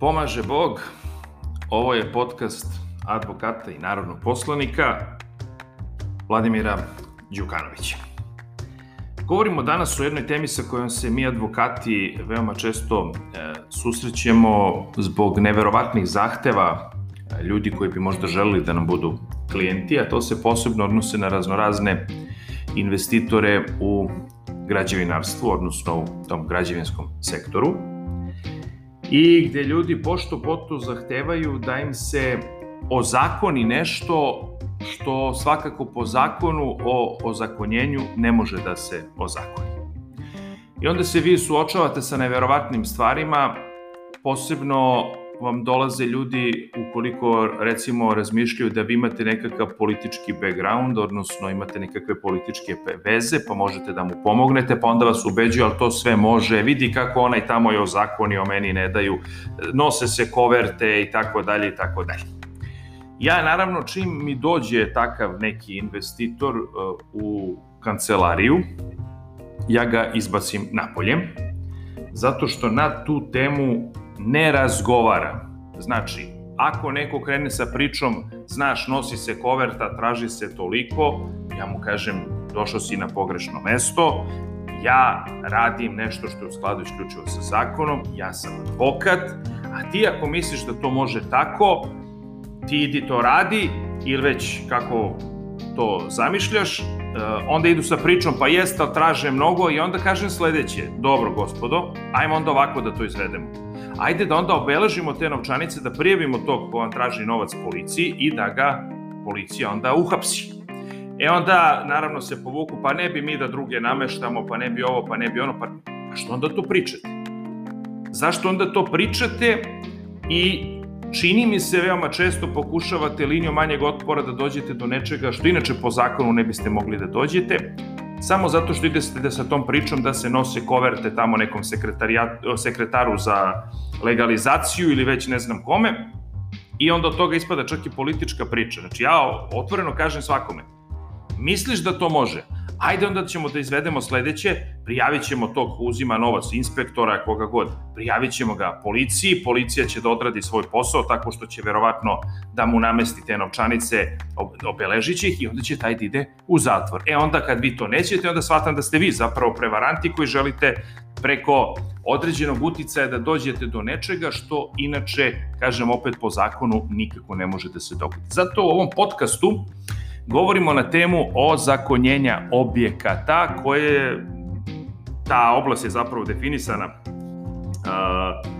Pomaže Bog. Ovo je podcast advokata i narodnog poslanika Vladimira Đukanovića. Govorimo danas o jednoj temi sa kojom se mi advokati veoma često e, susrećemo zbog neverovatnih zahteva e, ljudi koji bi možda želeli da nam budu klijenti, a to se posebno odnose na raznorazne investitore u građevinarstvu, odnosno u tom građevinskom sektoru i gde ljudi pošto poto zahtevaju da im se ozakoni nešto što svakako po zakonu o ozakonjenju ne može da se ozakoni. I onda se vi suočavate sa neverovatnim stvarima, posebno vam dolaze ljudi ukoliko recimo razmišljaju da vi imate nekakav politički background, odnosno imate nekakve političke veze, pa možete da mu pomognete, pa onda vas ubeđuju, ali to sve može, vidi kako onaj tamo je o meni ne daju, nose se koverte i tako dalje i tako dalje. Ja naravno čim mi dođe takav neki investitor uh, u kancelariju, ja ga izbacim napolje, zato što na tu temu ne razgovara. Znači, ako neko krene sa pričom, znaš, nosi se koverta, traži se toliko, ja mu kažem, došao si na pogrešno mesto, ja radim nešto što je u skladu isključivo sa zakonom, ja sam advokat, a ti ako misliš da to može tako, ti idi to radi, ili već kako to zamišljaš, Eh, onda idu sa pričom, pa jeste, ali traže mnogo i onda kažem sledeće, dobro gospodo, ajmo onda ovako da to izvedemo. Ajde da onda obeležimo te novčanice, da prijavimo tog ko vam traži novac policiji i da ga policija onda uhapsi. E onda, naravno, se povuku, pa ne bi mi da druge nameštamo, pa ne bi ovo, pa ne bi ono, pa, pa što onda to pričate? Zašto onda to pričate i Čini mi se veoma često pokušavate linijom manjeg otpora da dođete do nečega što inače po zakonu ne biste mogli da dođete, samo zato što idete sa tom pričom da se nose koverte tamo nekom sekretaru za legalizaciju ili već ne znam kome, i onda od toga ispada čak i politička priča. Znači ja otvoreno kažem svakome, misliš da to može, Ajde onda ćemo da izvedemo sledeće, prijavit ćemo tog uzima novac inspektora, koga god, prijavit ćemo ga policiji, policija će da odradi svoj posao tako što će verovatno da mu namesti te novčanice, obeležit će ih i onda će taj da ide u zatvor. E onda kad vi to nećete, onda shvatam da ste vi zapravo prevaranti koji želite preko određenog uticaja da dođete do nečega što inače, kažem opet po zakonu, nikako ne može da se dogodi. Zato u ovom podcastu govorimo na temu o zakonjenja objekata koje ta oblast je zapravo definisana uh,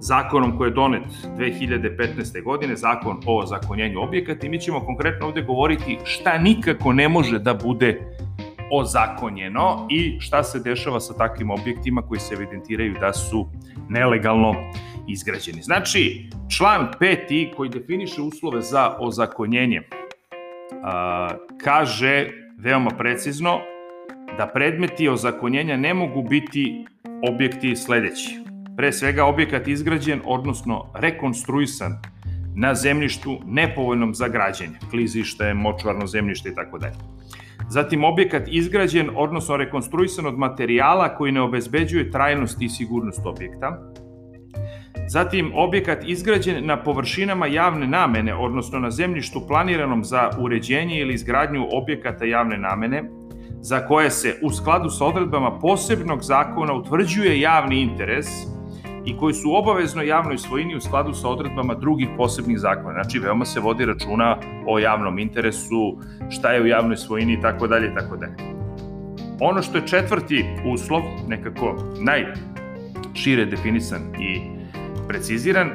zakonom koji je donet 2015. godine, zakon o zakonjenju objekata i mi ćemo konkretno ovde govoriti šta nikako ne može da bude ozakonjeno i šta se dešava sa takvim objektima koji se evidentiraju da su nelegalno izgrađeni. Znači, član 5. koji definiše uslove za ozakonjenje kaže veoma precizno da predmeti ozakonjenja ne mogu biti objekti sledeći. Pre svega objekat izgrađen, odnosno rekonstruisan na zemljištu nepovoljnom za građenje, klizište, močvarno zemljište i tako dalje. Zatim objekat izgrađen, odnosno rekonstruisan od materijala koji ne obezbeđuje trajnost i sigurnost objekta, Zatim, objekat izgrađen na površinama javne namene, odnosno na zemljištu planiranom za uređenje ili izgradnju objekata javne namene, za koje se u skladu sa odredbama posebnog zakona utvrđuje javni interes i koji su obavezno javnoj svojini u skladu sa odredbama drugih posebnih zakona. Znači, veoma se vodi računa o javnom interesu, šta je u javnoj svojini i tako dalje i tako dalje. Ono što je četvrti uslov, nekako najšire definisan i preciziran,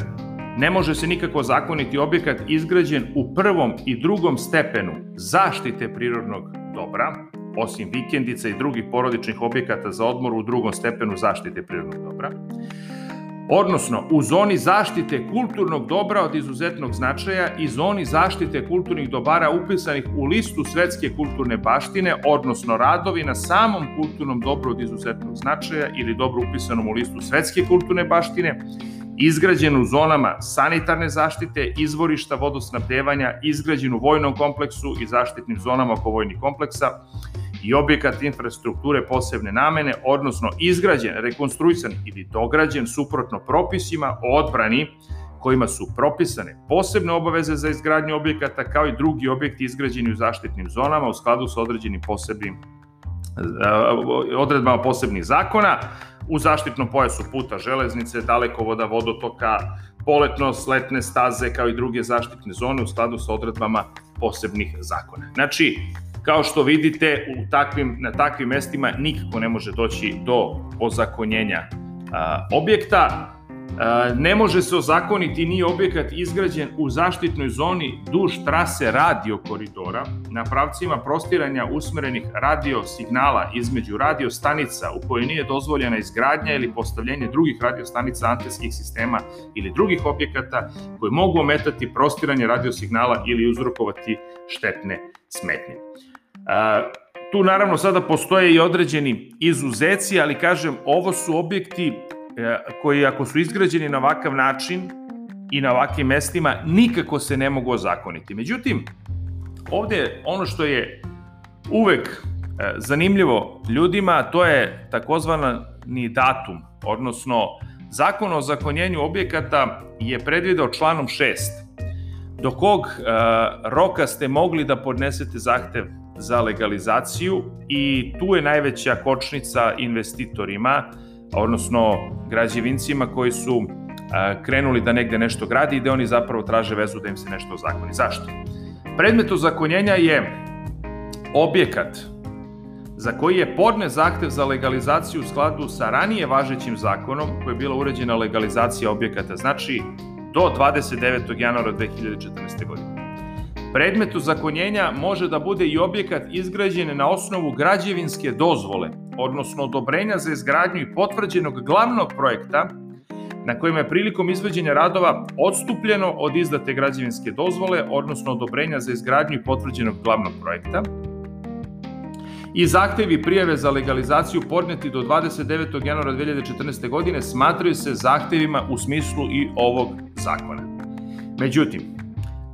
ne može se nikako zakoniti objekat izgrađen u prvom i drugom stepenu zaštite prirodnog dobra, osim vikendica i drugih porodičnih objekata za odmor u drugom stepenu zaštite prirodnog dobra, odnosno u zoni zaštite kulturnog dobra od izuzetnog značaja i zoni zaštite kulturnih dobara upisanih u listu svetske kulturne baštine, odnosno radovi na samom kulturnom dobru od izuzetnog značaja ili dobro upisanom u listu svetske kulturne baštine, izgrađen u zonama sanitarne zaštite, izvorišta vodosnabdevanja, izgrađen u vojnom kompleksu i zaštitnim zonama oko vojnih kompleksa, i objekat infrastrukture posebne namene, odnosno izgrađen, rekonstruisan ili dograđen suprotno propisima o odbrani kojima su propisane posebne obaveze za izgradnju objekata kao i drugi objekti izgrađeni u zaštitnim zonama u skladu sa određenim posebnim odredbama posebnih zakona u zaštitnom pojasu puta železnice, dalekovoda, vodotoka, poletno sletne staze kao i druge zaštitne zone u skladu sa odredbama posebnih zakona. Znači, kao što vidite, u takvim, na takvim mestima nikako ne može doći do ozakonjenja a, objekta. Ne može se ozakoniti ni objekat izgrađen u zaštitnoj zoni duž trase radio koridora na pravcima prostiranja usmerenih radio signala između radio stanica u kojoj nije dozvoljena izgradnja ili postavljenje drugih radio stanica antenskih sistema ili drugih objekata koji mogu ometati prostiranje radio signala ili uzrokovati štetne smetnje. Tu naravno sada postoje i određeni izuzeci, ali kažem, ovo su objekti koji ako su izgrađeni na ovakav način i na ovakvim mestima, nikako se ne mogu ozakoniti. Međutim, ovde ono što je uvek e, zanimljivo ljudima, to je takozvani datum, odnosno zakon o zakonjenju objekata je predvideo članom 6 do kog e, roka ste mogli da podnesete zahtev za legalizaciju i tu je najveća kočnica investitorima, odnosno građevincima koji su krenuli da negde nešto gradi i da oni zapravo traže vezu da im se nešto ozakoni. Zašto? Predmet ozakonjenja je objekat za koji je podne zahtev za legalizaciju u skladu sa ranije važećim zakonom koji je bila uređena legalizacija objekata, znači do 29. januara 2014. godine. Predmet ozakonjenja može da bude i objekat izgrađen na osnovu građevinske dozvole, odnosno odobrenja za izgradnju i potvrđenog glavnog projekta na kojima je prilikom izvođenja radova odstupljeno od izdate građevinske dozvole, odnosno odobrenja za izgradnju i potvrđenog glavnog projekta, i zahtevi prijave za legalizaciju podneti do 29. januara 2014. godine smatraju se zahtevima u smislu i ovog zakona. Međutim,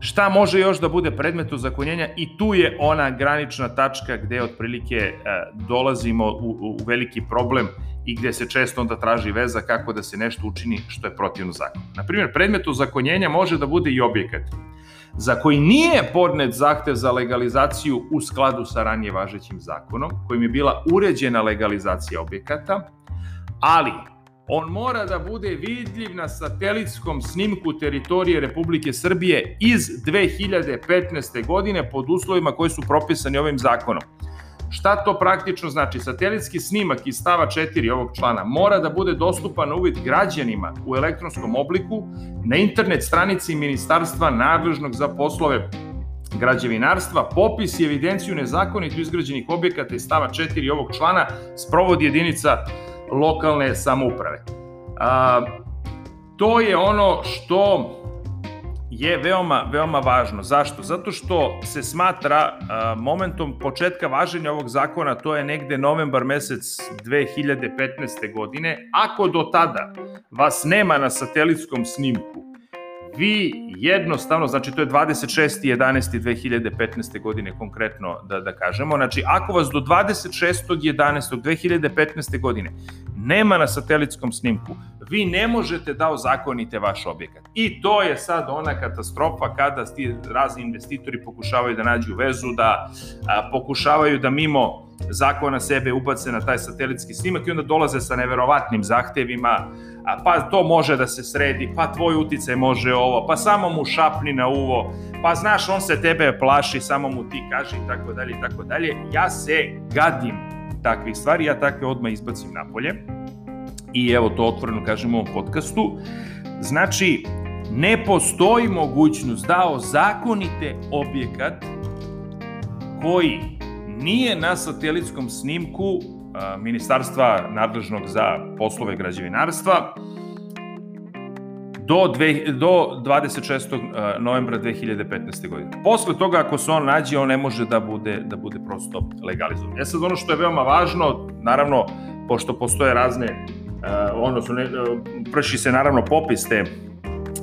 Šta može još da bude predmet ozakonjenja i tu je ona granična tačka gde otprilike e, dolazimo u, u veliki problem i gde se često onda traži veza kako da se nešto učini što je protivno zakonu. Naprimjer, predmet ozakonjenja može da bude i objekat za koji nije podnet zahtev za legalizaciju u skladu sa ranije važećim zakonom, kojim je bila uređena legalizacija objekata, ali on mora da bude vidljiv na satelitskom snimku teritorije Republike Srbije iz 2015. godine pod uslovima koji su propisani ovim zakonom. Šta to praktično znači? Satelitski snimak iz stava 4 ovog člana mora da bude dostupan na uvid građanima u elektronskom obliku na internet stranici Ministarstva nadležnog za poslove građevinarstva, popis i evidenciju nezakonito izgrađenih objekata iz stava 4 ovog člana sprovodi jedinica lokalne samouprave. A, to je ono što je veoma, veoma važno. Zašto? Zato što se smatra a, momentom početka važenja ovog zakona, to je negde novembar mesec 2015. godine. Ako do tada vas nema na satelitskom snimku, vi jednostavno, znači to je 26.11.2015. godine konkretno da, da kažemo, znači ako vas do 26.11.2015. godine nema na satelitskom snimku, vi ne možete da ozakonite vaš objekat. I to je sad ona katastrofa kada ti razni investitori pokušavaju da nađu vezu, da a, pokušavaju da mimo zakona sebe ubace na taj satelitski snimak i onda dolaze sa neverovatnim zahtevima, a, pa to može da se sredi, pa tvoj uticaj može ovo, pa samo mu šapni na uvo, pa znaš on se tebe plaši, samo mu ti kaži i tako dalje i tako dalje. Ja se gadim takvih stvari, ja takve odmah izbacim napolje i evo to otvoreno kažemo u podcastu. Znači, ne postoji mogućnost da ozakonite objekat koji nije na satelitskom snimku ministarstva nadležnog za poslove građevinarstva do, dve, do 26. novembra 2015. godine. Posle toga, ako se on nađe, on ne može da bude, da bude prosto legalizovan. E sad, ono što je veoma važno, naravno, pošto postoje razne, odnosno, ne, prši se naravno popis te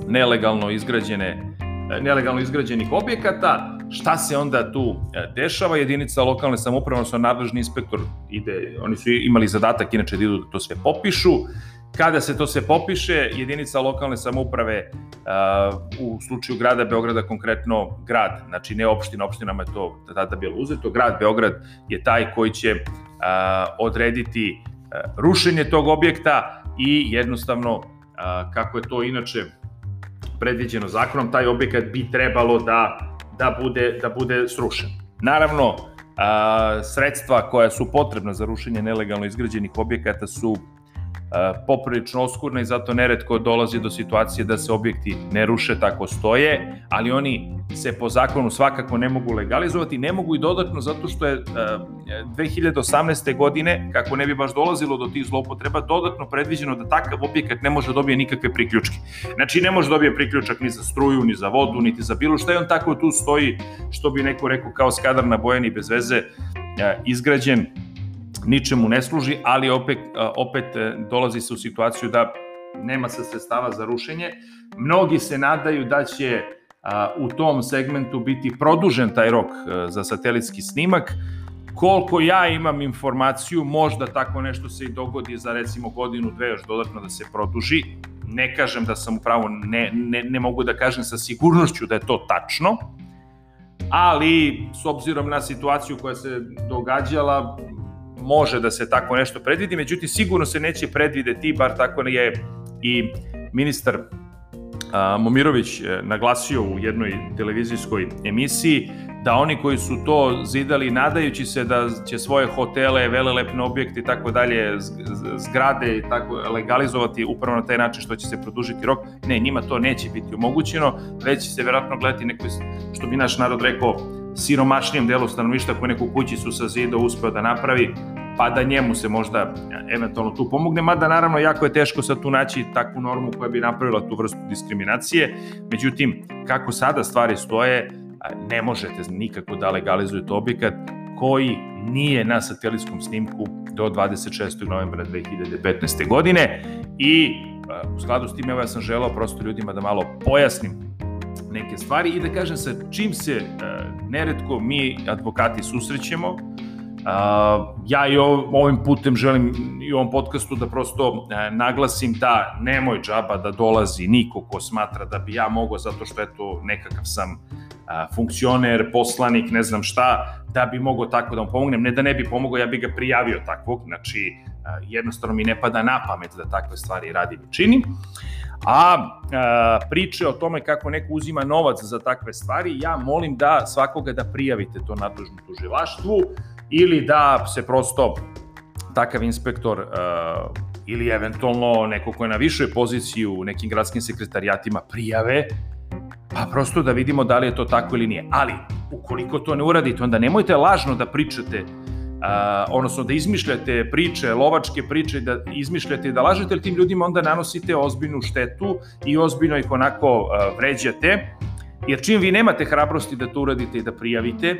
nelegalno izgrađene nelegalno izgrađenih objekata, Šta se onda tu dešava? Jedinica lokalne samouprave, odnosno nadležni inspektor ide, oni su imali zadatak inače da idu da to sve popišu, Kada se to sve popiše, jedinica lokalne samouprave u slučaju grada Beograda konkretno grad, znači ne opština, opštinama je to tada bilo uzeto, grad Beograd je taj koji će odrediti rušenje tog objekta i jednostavno kako je to inače predviđeno zakonom, taj objekat bi trebalo da, da, bude, da bude srušen. Naravno, sredstva koja su potrebna za rušenje nelegalno izgrađenih objekata su poprilično oskurna i zato neretko dolazi do situacije da se objekti ne ruše tako stoje, ali oni se po zakonu svakako ne mogu legalizovati, ne mogu i dodatno zato što je 2018. E, godine, kako ne bi baš dolazilo do tih zloupotreba, dodatno predviđeno da takav objekat ne može dobije nikakve priključke. Znači ne može dobije priključak ni za struju, ni za vodu, niti za bilo šta i on tako tu stoji, što bi neko rekao kao skadar na bojeni bez veze, e, izgrađen ničemu ne služi, ali opet, opet e, dolazi se u situaciju da nema se sredstava za rušenje. Mnogi se nadaju da će u tom segmentu biti produžen taj rok e, za satelitski snimak. Koliko ja imam informaciju, možda tako nešto se i dogodi za recimo godinu, dve još dodatno da se produži. Ne kažem da sam upravo, ne, ne, ne mogu da kažem sa sigurnošću da je to tačno, ali s obzirom na situaciju koja se događala, može da se tako nešto predvidi, međutim sigurno se neće predvideti, bar tako je i ministar Momirović e, naglasio u jednoj televizijskoj emisiji da oni koji su to zidali nadajući se da će svoje hotele, velelepne objekte i tako dalje, zgrade i tako legalizovati upravo na taj način što će se produžiti rok, ne, njima to neće biti omogućeno, već će se verovatno gledati neko, što bi naš narod rekao, siromašnijem delu stanovništa koji neku kućicu sa zida uspeo da napravi, pa da njemu se možda eventualno tu pomogne, mada naravno jako je teško sad tu naći takvu normu koja bi napravila tu vrstu diskriminacije, međutim, kako sada stvari stoje, ne možete nikako da legalizujete objekat koji nije na satelitskom snimku do 26. novembra 2015. godine i u skladu s tim evo ja sam želao prosto ljudima da malo pojasnim neke stvari i da kažem sa čim se neretko mi advokati susrećemo, ja i ovim putem želim i ovom podcastu da prosto e, naglasim da nemoj džaba da dolazi niko ko smatra da bi ja mogao zato što eto nekakav sam funkcioner, poslanik, ne znam šta, da bi mogao tako da mu pomognem. Ne da ne bi pomogao, ja bi ga prijavio takvog, znači jednostavno mi ne pada na pamet da takve stvari radim i činim. A, a priče o tome kako neko uzima novac za takve stvari, ja molim da svakoga da prijavite to nadležnom tužilaštvu, ili da se prosto takav inspektor uh, ili eventualno neko ko je na višoj poziciji u nekim gradskim sekretarijatima prijave, pa prosto da vidimo da li je to tako ili nije. Ali, ukoliko to ne uradite, onda nemojte lažno da pričate Uh, odnosno da izmišljate priče, lovačke priče, da izmišljate i da lažete, tim ljudima onda nanosite ozbiljnu štetu i ozbiljno ih onako uh, vređate, jer čim vi nemate hrabrosti da to uradite i da prijavite,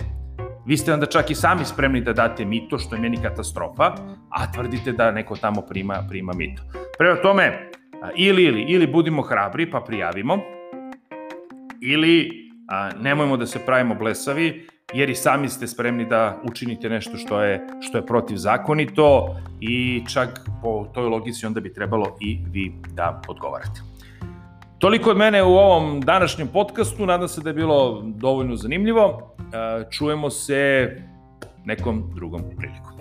vi ste onda čak i sami spremni da date mito, što je meni katastrofa, a tvrdite da neko tamo prima, prima mito. Prema tome, ili, ili, ili budimo hrabri pa prijavimo, ili a, nemojmo da se pravimo blesavi, jer i sami ste spremni da učinite nešto što je, što je protivzakonito i čak po toj logici onda bi trebalo i vi da odgovarate. Toliko od mene u ovom današnjem podcastu, nadam se da je bilo dovoljno zanimljivo. E, čujemo se nekom drugom prilikom.